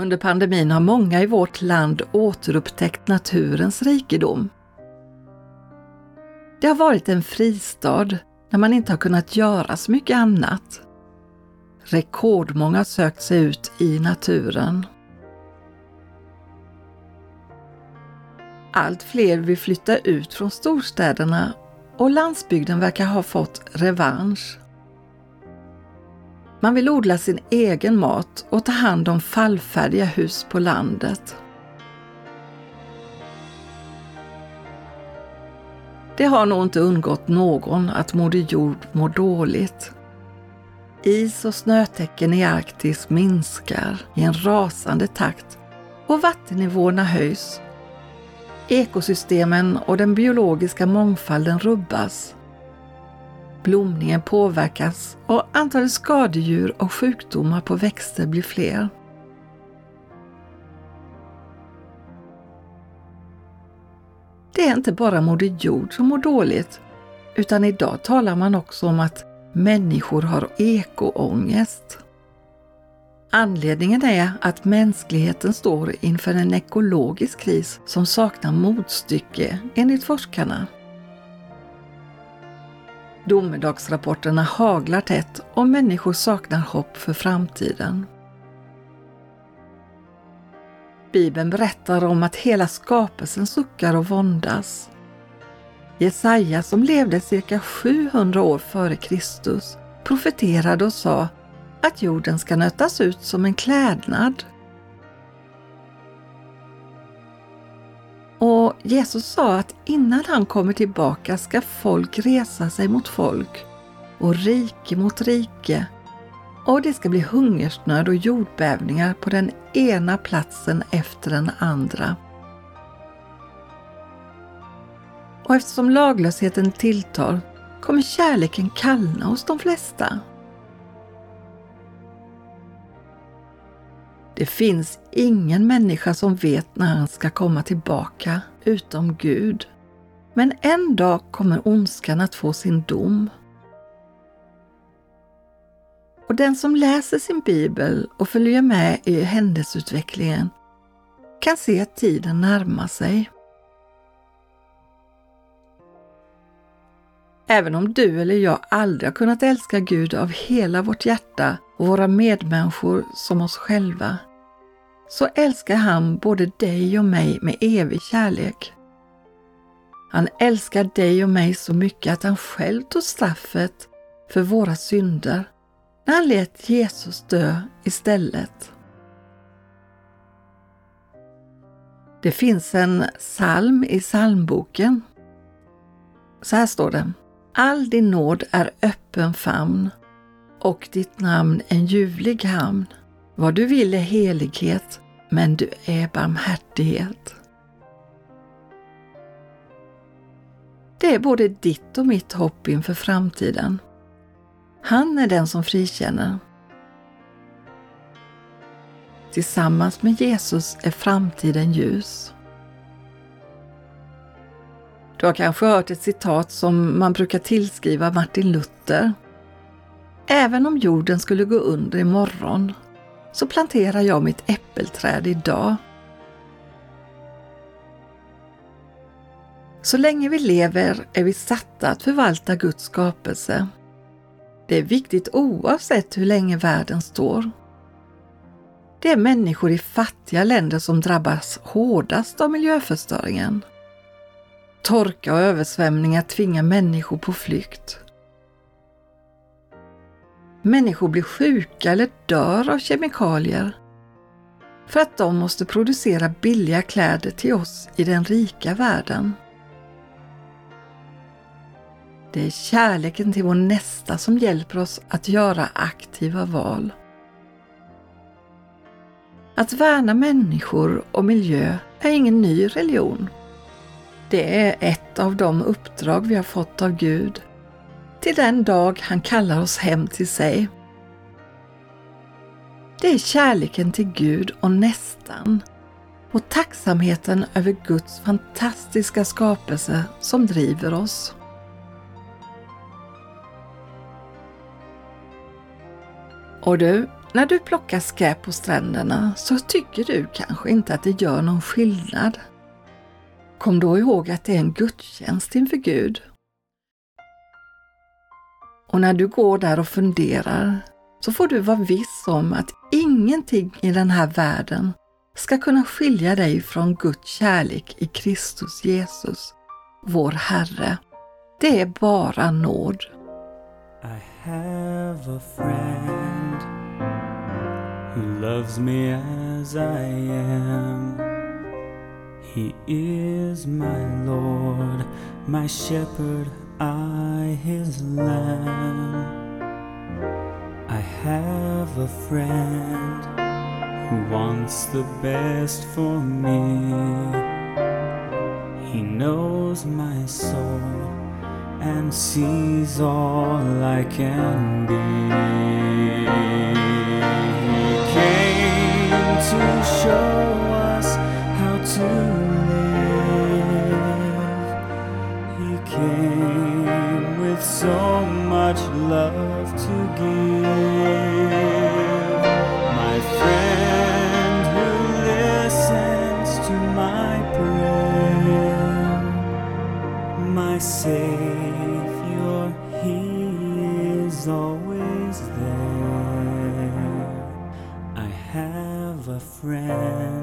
Under pandemin har många i vårt land återupptäckt naturens rikedom. Det har varit en fristad när man inte har kunnat göra så mycket annat. Rekordmånga har sökt sig ut i naturen. Allt fler vill flytta ut från storstäderna och landsbygden verkar ha fått revansch. Man vill odla sin egen mat och ta hand om fallfärdiga hus på landet. Det har nog inte undgått någon att Moder Jord mår dåligt. Is och snötäcken i Arktis minskar i en rasande takt och vattennivåerna höjs. Ekosystemen och den biologiska mångfalden rubbas. Blomningen påverkas och antalet skadedjur och sjukdomar på växter blir fler. Det är inte bara Moder Jord som mår dåligt, utan idag talar man också om att människor har ekoångest. Anledningen är att mänskligheten står inför en ekologisk kris som saknar motstycke enligt forskarna. Domedagsrapporterna haglar tätt och människor saknar hopp för framtiden. Bibeln berättar om att hela skapelsen suckar och våndas. Jesaja som levde cirka 700 år före Kristus profeterade och sa att jorden ska nötas ut som en klädnad. Jesus sa att innan han kommer tillbaka ska folk resa sig mot folk och rike mot rike och det ska bli hungersnöd och jordbävningar på den ena platsen efter den andra. Och eftersom laglösheten tilltar kommer kärleken kallna hos de flesta. Det finns ingen människa som vet när han ska komma tillbaka utom Gud. Men en dag kommer ondskan att få sin dom. Och den som läser sin bibel och följer med i händelseutvecklingen kan se att tiden närmar sig. Även om du eller jag aldrig har kunnat älska Gud av hela vårt hjärta och våra medmänniskor som oss själva, så älskar han både dig och mig med evig kärlek. Han älskar dig och mig så mycket att han själv tog straffet för våra synder när han lät Jesus dö istället. Det finns en psalm i psalmboken. Så här står det. All din nåd är öppen famn och ditt namn en ljuvlig hamn. Vad du vill är helighet, men du är barmhärtighet. Det är både ditt och mitt hopp inför framtiden. Han är den som frikänner. Tillsammans med Jesus är framtiden ljus. Du har kanske hört ett citat som man brukar tillskriva Martin Luther. Även om jorden skulle gå under imorgon så planterar jag mitt äppelträd idag. Så länge vi lever är vi satta att förvalta Guds skapelse. Det är viktigt oavsett hur länge världen står. Det är människor i fattiga länder som drabbas hårdast av miljöförstöringen. Torka och översvämningar tvingar människor på flykt. Människor blir sjuka eller dör av kemikalier för att de måste producera billiga kläder till oss i den rika världen. Det är kärleken till vår nästa som hjälper oss att göra aktiva val. Att värna människor och miljö är ingen ny religion. Det är ett av de uppdrag vi har fått av Gud till den dag han kallar oss hem till sig. Det är kärleken till Gud och nästan och tacksamheten över Guds fantastiska skapelse som driver oss. Och du, När du plockar skräp på stränderna så tycker du kanske inte att det gör någon skillnad. Kom då ihåg att det är en gudstjänst inför Gud. Och när du går där och funderar så får du vara viss om att ingenting i den här världen ska kunna skilja dig från Guds kärlek i Kristus Jesus, vår Herre. Det är bara nåd. I have a friend who loves me as I am. He is my Lord, my shepherd, I his lamb. I have a friend who wants the best for me. He knows my soul and sees all I can be. So much love to give. My friend who listens to my prayer my Savior, He is always there. I have a friend.